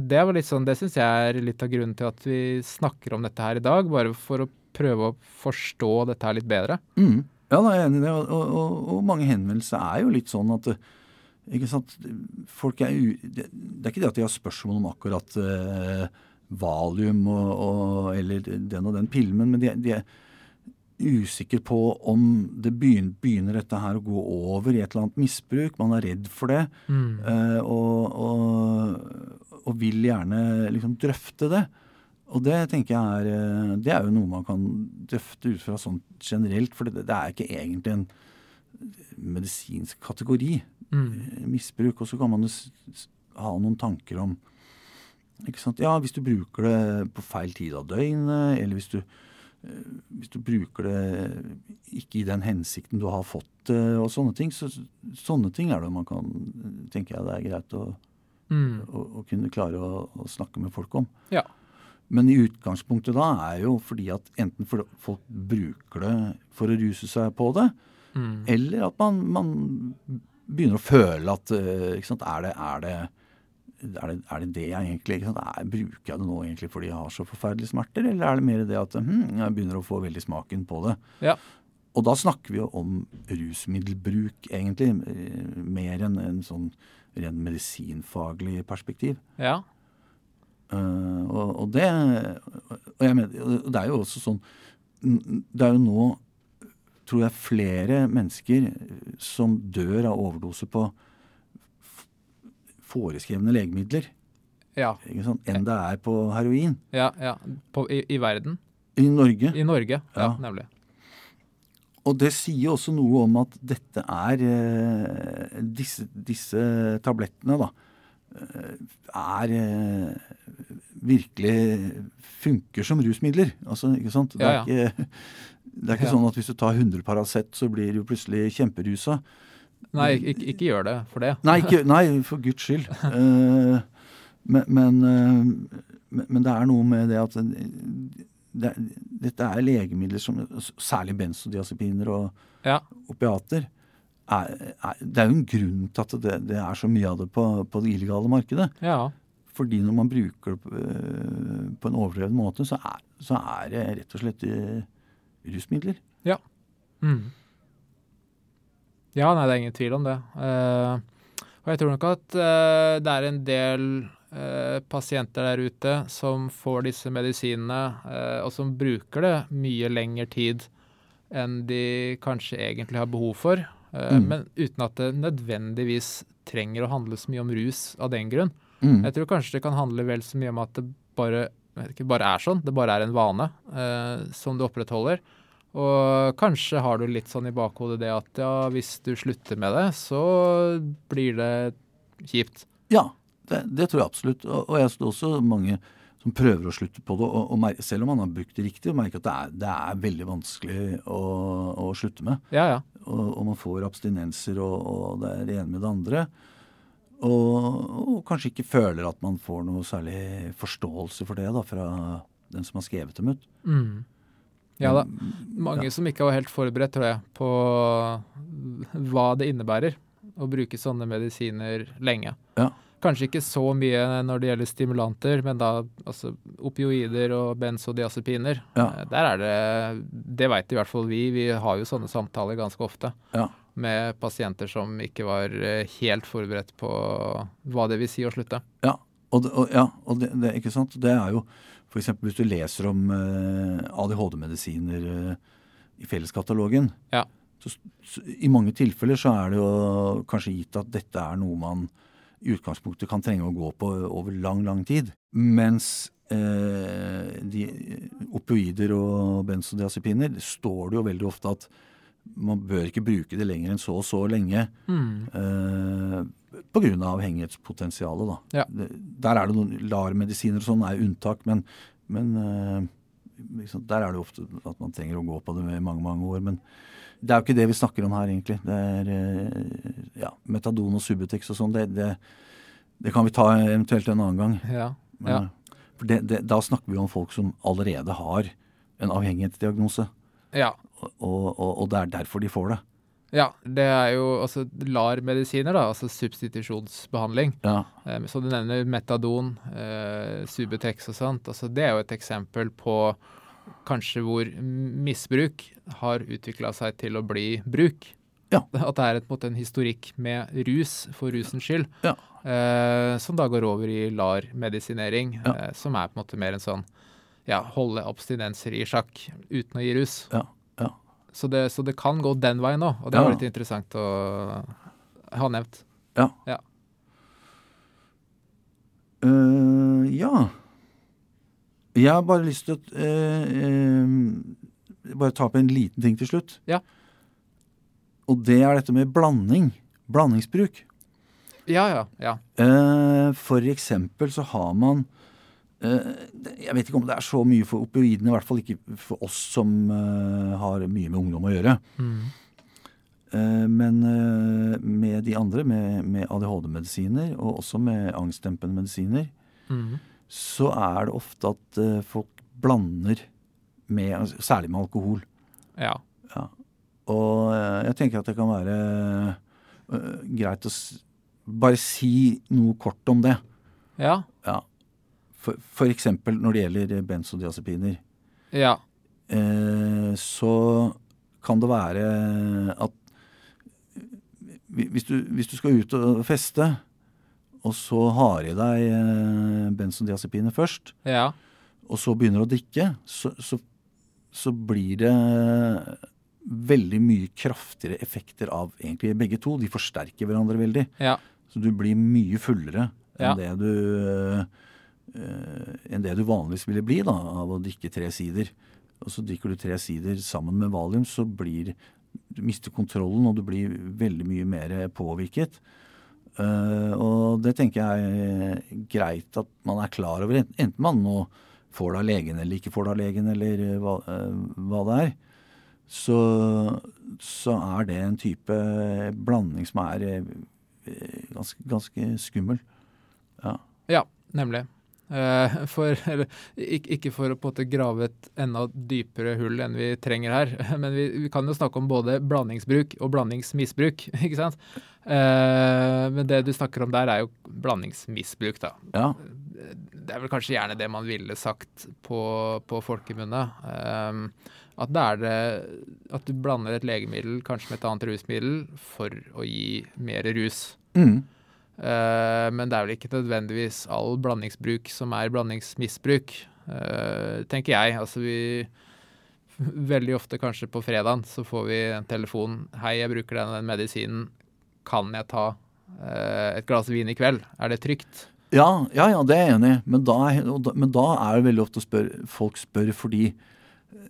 det var litt sånn, det syns jeg er litt av grunnen til at vi snakker om dette her i dag. Bare for å prøve å forstå dette her litt bedre. Mm. Ja, da er jeg enig i det. Og, og, og mange henvendelser er jo litt sånn at ikke sant? Folk er u... Det, det er ikke det at de har spørsmål om akkurat uh, valium og, og, eller den og den pillen, men de, de er usikre på om det begynner, begynner, dette her å gå over i et eller annet misbruk. Man er redd for det. Mm. Uh, og, og, og, vil gjerne liksom drøfte det. Og det tenker jeg er eh, Det er jo noe man kan drøfte ut fra sånn generelt, for det, det er ikke egentlig en medisinsk kategori. Mm. Misbruk. Og så kan man jo ha noen tanker om ikke sant? Ja, hvis du bruker det på feil tid av døgnet, eller hvis du, eh, hvis du bruker det ikke i den hensikten du har fått det, og sånne ting. Så, sånne ting er det man kan tenker jeg det er greit å, mm. å, å kunne klare å, å, snakke med folk om. Ja. Men i utgangspunktet da er jo fordi at enten for folk bruker det for å ruse seg på det, mm. eller at man, man, begynner å føle at ikke sant, er det, er det er det, er det det jeg egentlig er, Bruker jeg det nå egentlig fordi jeg har så forferdelige smerter, eller er det mer det at hm, jeg begynner å få veldig smaken på det? Ja. Og da snakker vi jo om rusmiddelbruk, egentlig, mer enn en sånn ren medisinfaglig perspektiv. Ja. Uh, og, og, det og mener, det er jo også sånn Det er jo nå, tror jeg, flere mennesker som dør av overdose på foreskrevne legemidler ja. enn det er på heroin. Ja, ja. På, i, i, verden? I Norge. I Norge, ja, ja. nemlig. Og det sier også noe om at dette er eh, disse, disse, tablettene, da, er eh, virkelig funker som rusmidler. Altså, ikke sant? Det er ikke, det er ikke sånn at hvis du tar 100 Paracet, så blir du plutselig kjemperusa. Nei, ikke, ikke, gjør det for det. Nei, ikke, nei for guds skyld. Uh, men, men, uh, men, det er noe med det at det, dette er legemidler som Særlig benzodiazepiner og ja. opiater. Er, er, det er jo en grunn til at det, det, er så mye av det på, på det illegale markedet. Ja. Fordi når man bruker det på, uh, på en overdreven måte, så er, så er, det rett og slett rusmidler. Ja. Mm. Ja, nei, det er ingen tvil om det. Uh, og jeg tror nok at uh, det er en del uh, pasienter der ute som får disse medisinene, og som bruker det mye lengre tid enn de kanskje egentlig har behov for. Mm. Men uten at det nødvendigvis trenger å handle så mye om rus av den grunn. Mm. Jeg tror kanskje det kan handle vel så mye om at det bare, ikke, bare er sånn. Det bare er en vane som du opprettholder. Og kanskje har du litt sånn i bakhodet det at ja, hvis du slutter med det, så blir det kjipt. Ja, det, det tror jeg absolutt. Og, og jeg tror også mange som prøver å slutte på det, og, og merke, selv om man har brukt det riktig, og merker at det er, det er veldig vanskelig å, å, slutte med. Ja, ja. Og, og man får abstinenser, og, det er det ene med det andre. Og, kanskje ikke føler at man får noe særlig forståelse for det da, fra den som har skrevet dem ut. Mm. Ja da. Mange ja. som ikke var helt forberedt, tror jeg, på hva det innebærer å bruke sånne medisiner lenge. Ja. Kanskje ikke så mye når det gjelder stimulanter, men da altså opioider og benzodiazepiner. Ja. Der er det Det veit i hvert fall vi. Vi har jo sånne samtaler ganske ofte ja. med pasienter som ikke var eh, helt forberedt på hva det vil si å slutte. Ja, og, det, og, ja, og det, det, ikke sant? det er jo F.eks. hvis du leser om uh, ADHD-medisiner uh, i felleskatalogen. Ja. Så, så, I mange tilfeller så er det jo kanskje gitt at dette er noe man i utgangspunktet kan trenge å gå på over lang, lang tid. Mens uh, de opioider og benzodiazepiner står det jo veldig ofte at man bør ikke bruke det lenger enn så og så lenge. Mm. Eh, av avhengighetspotensialet, da. Ja. Der er det noen LAR-medisiner og sånn er unntak, men, men eh, liksom, der er det ofte at man trenger å gå på det med mange, mange år. Men det er jo ikke det vi snakker om her, egentlig. Det er eh, ja, metadon og Subutex og sånn. Det, det, det kan vi ta eventuelt en annen gang. Ja. Men, Ja. For det, det, da snakker vi om folk som allerede har en avhengighetsdiagnose. Ja. Og, og, og det er derfor de får det. Ja, det er jo altså LAR-medisiner, da, altså substitusjonsbehandling. Ja, Eh, Så du nevner metadon, eh, Subutex og sånt. Altså, det er jo et eksempel på kanskje hvor misbruk har utvikla seg til å bli bruk. Ja. At det er et, en en historikk med rus for rusens skyld, Ja. eh, som da går over i LAR-medisinering, eh, som er på en måte mer en sånn ja, holde abstinenser i sjakk uten å gi rus. ja, ja. Så det, så det kan gå den veien òg, og det var litt interessant å ha nevnt. Ja. Ja. Uh, ja. Jeg har bare lyst til å uh, uh, bare ta opp en liten ting til slutt. Ja. Og det er dette med blanding. Blandingsbruk. Ja, ja, ja. For eksempel så har man Jeg vet ikke om det er så mye for opioidene, i hvert fall ikke for oss som eh, har mye med ungdom å gjøre. Mm. Eh, Men eh, med de andre, med, med ADHD-medisiner og også med angstdempende medisiner, Mm. så er det ofte at eh, folk blander med altså, Særlig med alkohol. Ja. Ja. Og eh, jeg tenker at det kan være eh, greit å bare si noe kort om det. Ja. Ja. Eksempel når det gjelder benzodiazepiner. Ja. eh, så kan det være at hvis du, hvis du skal ut og feste, og så har i deg eh, benzodiazepiner først, Ja. og så begynner du å drikke, så, så, så blir det veldig mye kraftigere effekter av egentlig begge to. De forsterker hverandre veldig. Ja. Så du blir mye fullere Ja. enn, det du, eh, enn det du vanligvis ville bli da, av å drikke tre sider. Og så drikker du tre sider sammen med valium, så blir du mister kontrollen, og du blir veldig mye mer påvirket. Eh, og det tenker jeg er greit at man er klar over, enten man nå får det av legen eller ikke får det av legen, eller eh, hva, eh, hva det er. Så, så er det en type blanding som er eh, ganske, ganske skummel. Ja. ja, nemlig. Eh, for, eller, ikke, for å på en måte grave et enda dypere hull enn vi trenger her, men vi, vi kan jo snakke om både blandingsbruk og blandingsmisbruk, ikke sant? Eh, men det du snakker om der, er jo blandingsmisbruk, da. ja. Det er vel kanskje gjerne det man ville sagt på, på folkemunne. Um, at det er det At du blander et legemiddel kanskje med et annet rusmiddel for å gi mer rus. Mm. Eh, men det er vel ikke nødvendigvis all blandingsbruk som er blandingsmisbruk, eh, tenker jeg. Altså vi Veldig ofte, kanskje på fredagen, så får vi en telefon. 'Hei, jeg bruker den, medisinen. Kan jeg ta eh, et glass vin i kveld? Er det trygt?' Ja, ja, ja, det er jeg enig i. Men da er det veldig ofte spør, folk spør fordi,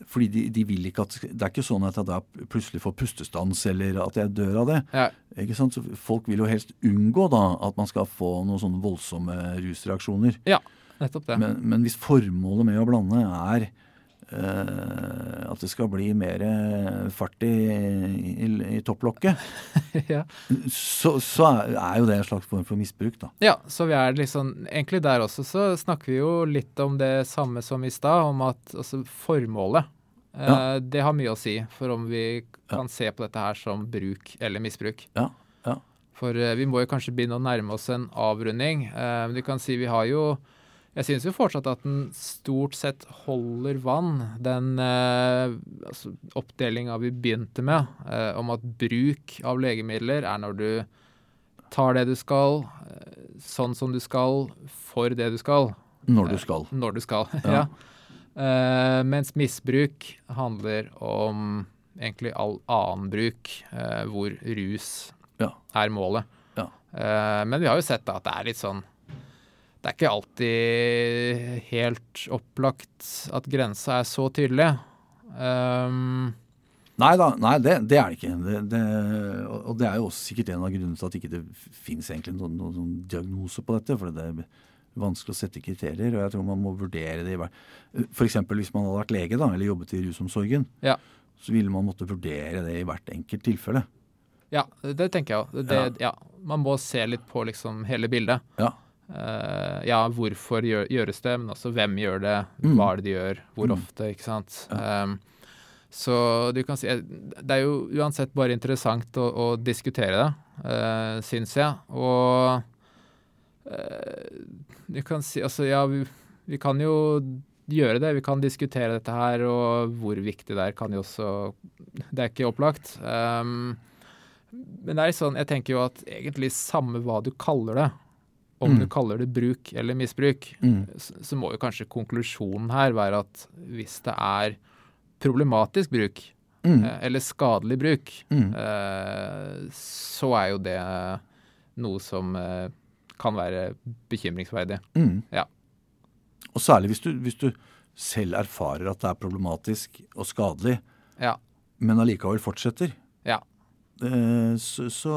fordi de, de vil ikke at Det er ikke sånn at jeg da plutselig får pustestans eller at jeg dør av det. Ja, Ikke sant? Så folk vil jo helst unngå da at man skal få noen sånne voldsomme rusreaksjoner. Ja, nettopp det. Men, men hvis formålet med å blande er at det skal bli mer eh, fart i, i, i topplokket, ja. så, så er, jo det en slags form for misbruk, da. Ja, så vi er liksom Egentlig der også så snakker vi jo litt om det samme som i stad, om at altså, formålet eh, Ja. Det har mye å si for om vi kan se på dette her som bruk eller misbruk. Ja, ja. For eh, vi må jo kanskje begynne å nærme oss en avrunding. Eh, men du kan si vi har jo Jeg syns jo fortsatt at den stort sett holder vann, den eh, altså, oppdelinga vi begynte med, eh, om at bruk av legemidler er når du tar det du skal, eh, sånn som du skal, for det du skal. Når du skal. Når du skal, Ja. ja. Eh, mens misbruk handler om egentlig all annen bruk, eh, hvor rus Ja. er målet. Ja. Eh, men vi har jo sett da at det er litt sånn Det er ikke alltid helt opplagt at grensa er så tydelig. Um, Nei da, nei, det, det er det ikke. Det, det, og det er jo også sikkert en av grunnene til at ikke det ikke noen, noen, noen, diagnose på dette. For det er vanskelig å sette kriterier, og jeg tror man må vurdere det. F.eks. hvis man hadde vært lege da, eller jobbet i rusomsorgen, ja. så ville man måtte vurdere det i hvert enkelt tilfelle. Ja, det tenker jeg òg. Ja. ja. Man må se litt på liksom hele bildet. Ja. Uh, ja, hvorfor gjør, gjøres det, men også hvem gjør det, mm. hva er det de gjør, hvor mm. ofte, ikke sant. Ja. Um, så du kan si Det er jo uansett bare interessant å, å diskutere det, uh, syns jeg. Og uh, du kan si Altså, ja, vi, vi, kan jo gjøre det. Vi kan diskutere dette her, og hvor viktig det er, kan jo også Det er ikke opplagt. Um, men det er sånn, jeg tenker jo at egentlig samme hva du kaller det, om mm. du kaller det bruk eller misbruk, mm. så, så, må jo kanskje konklusjonen her være at hvis det er problematisk bruk, mm. eh, eller skadelig bruk, mm. eh, så er jo det noe som eh, kan være bekymringsverdig. Mm. Ja. Og særlig hvis du, hvis du, selv erfarer at det er problematisk og skadelig, ja. men allikevel fortsetter. Ja. Eh, så, så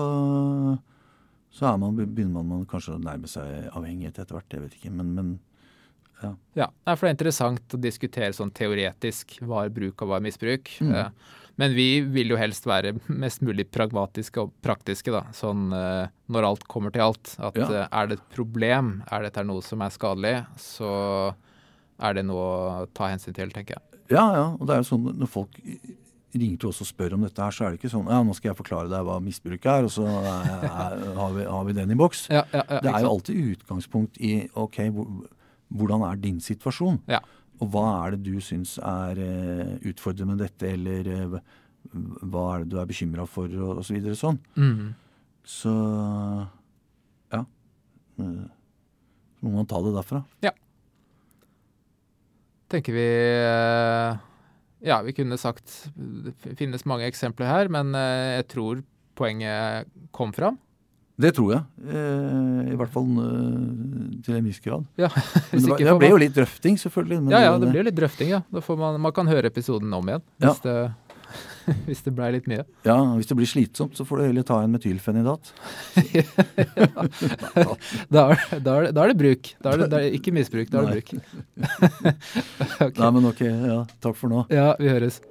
så man, begynner man kanskje å nærme seg avhengighet etter hvert. Jeg vet ikke, men, men ja. ja. For det er interessant å diskutere sånn teoretisk hva er bruk og hva er misbruk. Mm. Eh, men vi vil jo helst være mest mulig pragmatiske og praktiske, da. Sånn eh, når alt kommer til alt. At ja. Eh, er det et problem, er dette noe som er skadelig, så er det noe å ta hensyn til, tenker jeg. Ja, ja. Og det er jo sånn når folk ringer til oss og spør om dette her, så er det ikke sånn ja, nå skal jeg forklare deg hva misbruk er, og så er, er, har, vi, har, vi, den i boks. Ja, ja, ja, det er jo alltid utgangspunkt i ok, hvordan er din situasjon? Og hva er det du syns er uh, utfordrende med dette, eller uh, hva er det du er bekymra for, og, og så videre sånn. Mm. Så ja. Uh, må man ta det derfra. Ja. Tenker vi ja, vi kunne sagt Det finnes mange eksempler her, men eh, jeg tror poenget kom fram. Det tror jeg. Eh, I hvert fall eh, til en viss grad. Ja, men det, det ble jo litt drøfting, selvfølgelig. ja, ja, det blir litt drøfting, ja. Man, man, kan høre episoden om igjen. Hvis ja. det hvis det blei litt mye. Ja, hvis det blir slitsomt, så får du heller ta en metylfenidat. da, er, da, er det, da, er det, bruk. Da er det, da er ikke misbruk, da er det bruk. okay. Nei, men ok. Ja, takk for nå. Ja, vi høres.